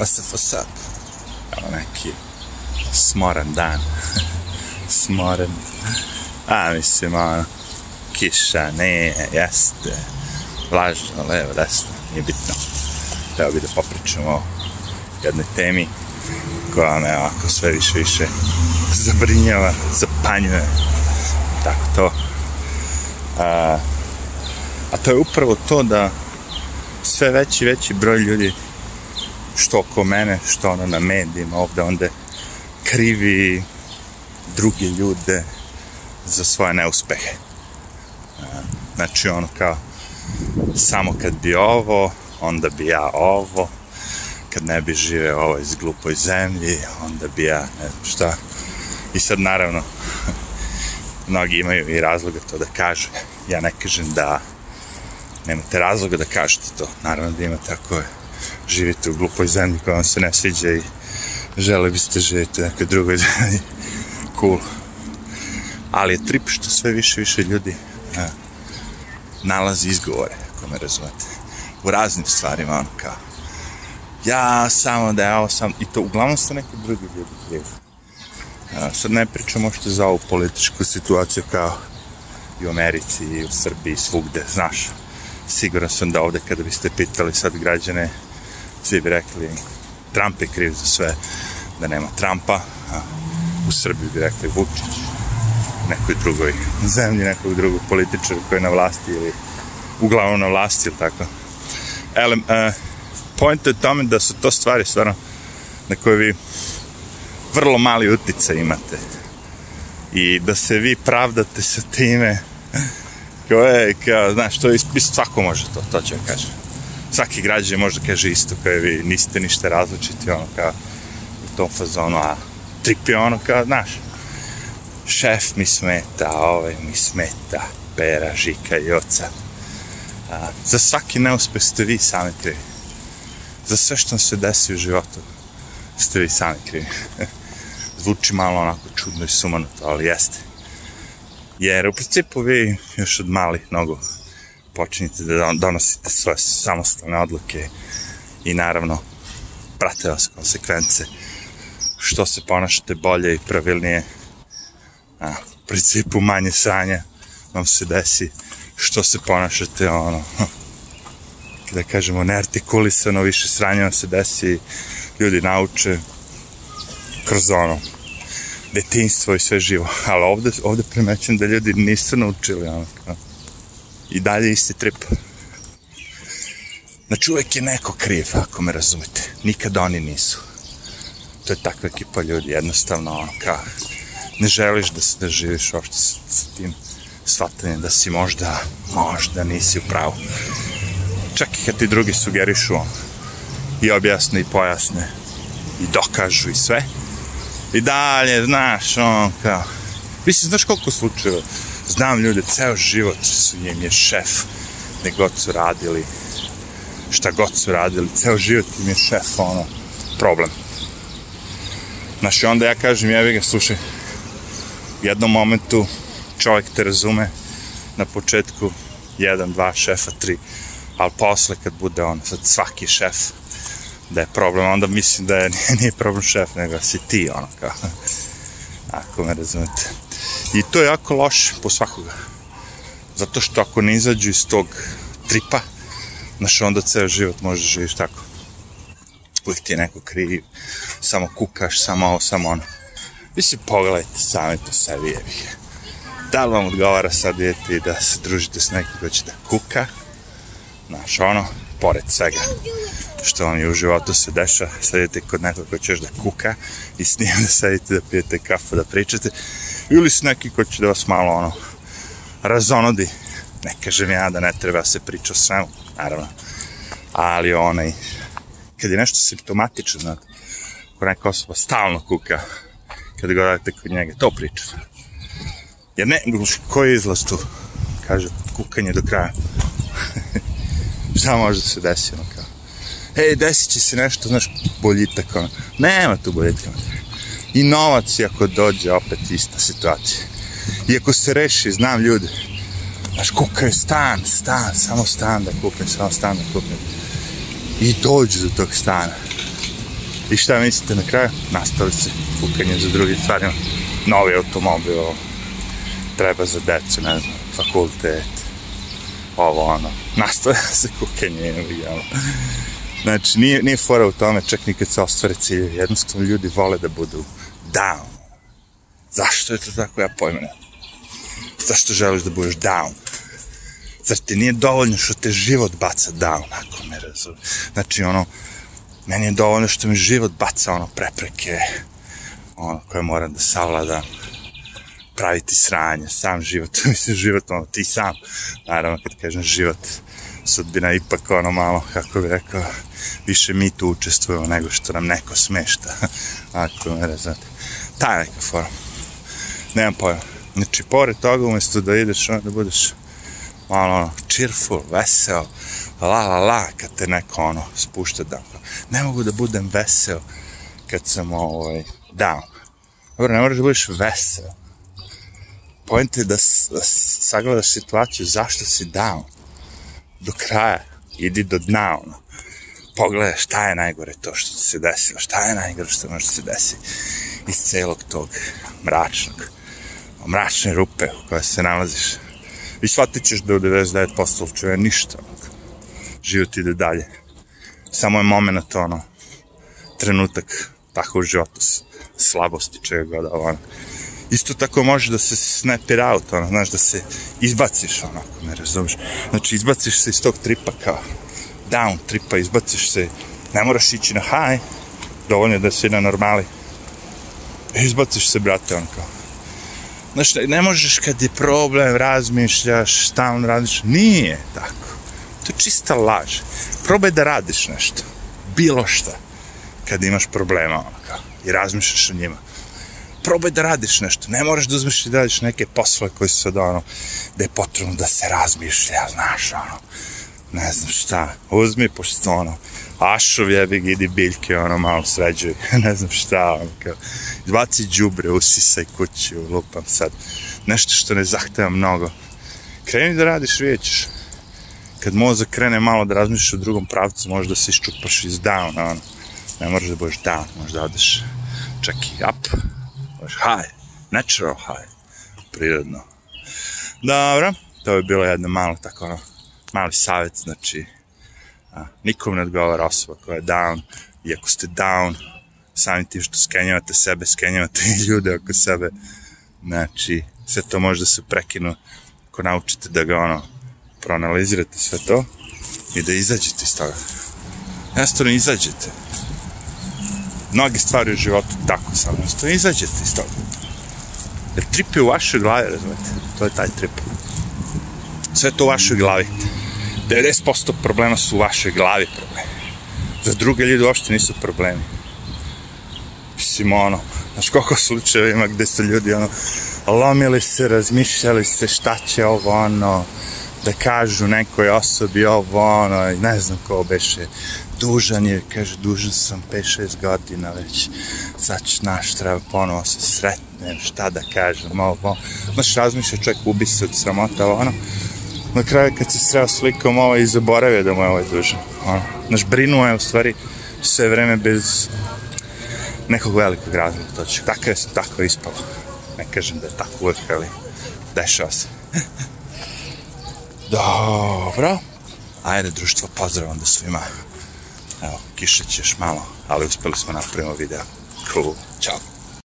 what's up? Evo neki smoran dan. smoran. A, mislim, ono, kiša, ne, jeste, vlažno, levo, desno, nije bitno. Evo bi da popričamo o jednoj temi koja me ovako sve više više zabrinjava, zapanjuje, tako to. A, a to je upravo to da sve veći veći broj ljudi što oko mene, što ono na medijima ovde, onde krivi druge ljude za svoje neuspehe. Znači ono kao samo kad bi ovo, onda bi ja ovo, kad ne bi živeo ovo iz glupoj zemlji, onda bi ja ne znam šta. I sad naravno, mnogi imaju i razloga to da kažu. Ja ne kažem da nemate razloga da kažete to. Naravno da imate ako je, živite u glupoj zemlji koja vam se ne sviđa i žele biste živjeti u nekoj drugoj zemlji. Cool. Ali je trip što sve više više ljudi a, nalazi izgovore, ako me razumete. U raznim stvarima, ono kao ja samo da ja sam, i to uglavnom su neki drugi ljudi krivi. A, sad ne pričamo što za ovu političku situaciju kao i u Americi, i u Srbiji, svugde, znaš. Siguran sam da ovde kada biste pitali sad građane, svi bi rekli Trump je kriv za sve, da nema Trumpa, a u Srbiji bi rekli Vučić, nekoj drugoj zemlji, nekog drugog političara koji je na vlasti ili uglavnom na vlasti ili tako. Ele, uh, point je tome da su to stvari stvarno na koje vi vrlo mali utjecaj imate i da se vi pravdate sa time koje, kao, znaš, to je svako može to, to ću vam kažem. Svaki građan može da kaže isto kao vi, niste ništa različiti, ono kao u tom fazonu, a trip je ono kao, znaš, šef mi smeta, ovaj mi smeta, pera, žika i oca. A, za svaki neuspeh ste vi sami krivi. Za sve što se desi u životu ste vi sami krivi. Zvuči malo onako čudno i sumanuto, ali jeste. Jer u principu vi još od malih nogu počinjete da donosite svoje samostalne odluke i naravno prate vas konsekvence. Što se ponašate bolje i pravilnije? A, u principu manje sranja vam se desi. Što se ponašate ono da kažemo neartikulisano više sranja vam se desi ljudi nauče kroz ono detinstvo i sve živo. Ali ovde, ovde primećujem da ljudi nisu naučili ono kao i dalje isti trip znači uvek je neko kriv ako me razumete nikad oni nisu to je takva ekipa ljudi jednostavno ono kao ne želiš da se da živiš uopšte s, s tim shvatanjem da si možda, možda nisi u pravu. Čak i kad ti drugi sugerišu ono, i objasne i pojasne i dokažu i sve. I dalje, znaš, on kao... Mislim, znaš koliko slučajeva? Znam ljude, ceo život su im je šef, ne god su radili, šta god su radili, ceo život im je šef, ono, problem. Znaš, onda ja kažem, jevi ga, slušaj, u jednom momentu čovjek te razume na početku jedan, dva šefa, tri, ali posle kad bude on, sad svaki šef, da je problem, onda mislim da je, nije problem šef, nego si ti, ono kao, ako me razumete. I to je jako loše po svakoga. Zato što ako ne izađu iz tog tripa, znaš, onda ceo život možeš živiš tako. Uvijek ti je neko kriv, samo kukaš, samo ovo, samo ono. Vi se pogledajte sami po sebi, jebih. Da li vam odgovara sad djeti da se družite s nekim koji će da kuka? Znaš, ono, pored svega što vam je u životu se deša, sedite kod nekog koji ćeš da kuka i s njim da sedite da pijete kafu, da pričate. Ili s neki koji će da vas malo, ono, razonodi. Ne kažem ja da ne treba se priča o svemu, naravno. Ali onaj, kad je nešto simptomatično, znate, ko neka osoba stalno kuka, kad ga dajete kod njega, to priča. Jer ne, koji je izlaz tu? Kaže, kukanje do kraja. Šta može da se desi, ono kao? Ej, desit će se nešto, znaš, boljitak, ono. Nema tu boljitka. I novac, ako dođe, opet ista situacija. I ako se reši, znam ljude, znaš, kukaju stan, stan, samo stan da kupim, samo stan da kupim. I dođu do tog stana. I šta mislite na kraju? Nastavi se kukanje za drugi stvarima. Novi automobil, treba za decu, ne znam, fakultet, ovo ono. Nastavlja se kukanje, evo Znači, nije, nije fora u tome, čak ni kad se ostvare cilje. Jednostavno, ljudi vole da budu down. Zašto je to tako, ja pojma ne. Zašto želiš da budeš down? Zar ti nije dovoljno što te život baca down, ako me razumije? Znači, ono, meni je dovoljno što mi život baca, ono, prepreke, ono, koje moram da savladam, praviti sranje, sam život, mislim, život, ono, ti sam, naravno, kad kažem život, sudbina ipak, ono, malo, kako bi rekao, više mi tu učestvujemo nego što nam neko smešta, ako me razumete. Ta neka forma. Nemam pojma. Znači, pored toga, umjesto da ideš, ono, da budeš malo ono, cheerful, veseo, la la la, kad te neko ono spušta down. Ne mogu da budem veseo kad sam ovaj, down. Dobro, ne moraš da budeš veseo. Point je da, da sagledaš situaciju zašto si down. Do kraja. Idi do dna, ono. Pogledaj šta je najgore to što se desilo. Šta je najgore što može se desiti iz celog tog mračnog, mračne rupe u kojoj se nalaziš i shvatit ćeš da u 99% slučaja ništa. Život ide dalje. Samo je moment, ono, trenutak tako u životu, slabosti, čega god, ono. Isto tako može da se snap out, ono, znaš, da se izbaciš, ono, ako me razumiješ. Znači, izbaciš se iz tog tripa kao down tripa, izbaciš se, ne moraš ići na high, dovoljno da si na normali. Izbaciš se, brate, on kao, Znaš, ne možeš kad je problem, razmišljaš, šta on radiš. Nije tako. To je čista laž. Probaj da radiš nešto. Bilo šta. Kad imaš problema, ono kao. I razmišljaš o njima. Probaj da radiš nešto. Ne moraš da uzmeš i da radiš neke poslove koji su sad ono, da je potrebno da se razmišlja, znaš, ono. Ne znam šta. Uzmi, pošto ono, ašov jebi ga, idi biljke, ono, malo sređuj, ne znam šta, ono, kao, izbaci džubre, usisaj kući, lupam sad, nešto što ne zahteva mnogo. Kreni da radiš, vidjet ćeš. Kad mozak krene malo da razmišljaš u drugom pravcu, možeš da se iščupaš iz down, ono, ne moraš da budeš down, možeš da odeš čak i up, možeš high, natural high, prirodno. Dobro, to bi bilo jedno malo tako, ono, mali savjet, znači, A, nikom ne odgovara osoba koja je down. I ako ste down, sami tim što skenjavate sebe, skenjavate i ljude oko sebe. Znači, sve to može da se prekinu ako naučite da ga ono, proanalizirate sve to i da izađete iz toga. Jednostavno izađete. Mnogi stvari u životu tako samo. Jednostavno izađete iz toga. Jer trip je u vašoj glavi, razumete? To je taj trip. Sve to u vašoj glavi. 90% problema su u vašoj glavi problemi. Za druge ljudi uopšte nisu problemi. Mislim, ono, znaš koliko slučajeva ima gde su ljudi, ono, lomili se, razmišljali se šta će ovo, ono, da kažu nekoj osobi ovo, ono, ne znam ko beše, dužan je, kaže, dužan sam 5-6 godina već, sad ću naš, treba ponovo se sretnem, šta da kažem, ovo, znaš, razmišlja čovjek, ubi se od sramota, ono, na kraju kad se sreo slikom ovo i zaboravio da mu je ovaj dužan. Ono, Znaš, brinuo je u stvari sve vreme bez nekog velikog razloga. To će, tako je, tako ispalo. Ne kažem da je tako uvek, ali dešava se. Dobro. Ajde, društvo, pozdrav onda svima. Evo, kiša ćeš malo, ali uspeli smo napravimo video. Cool. Ćao.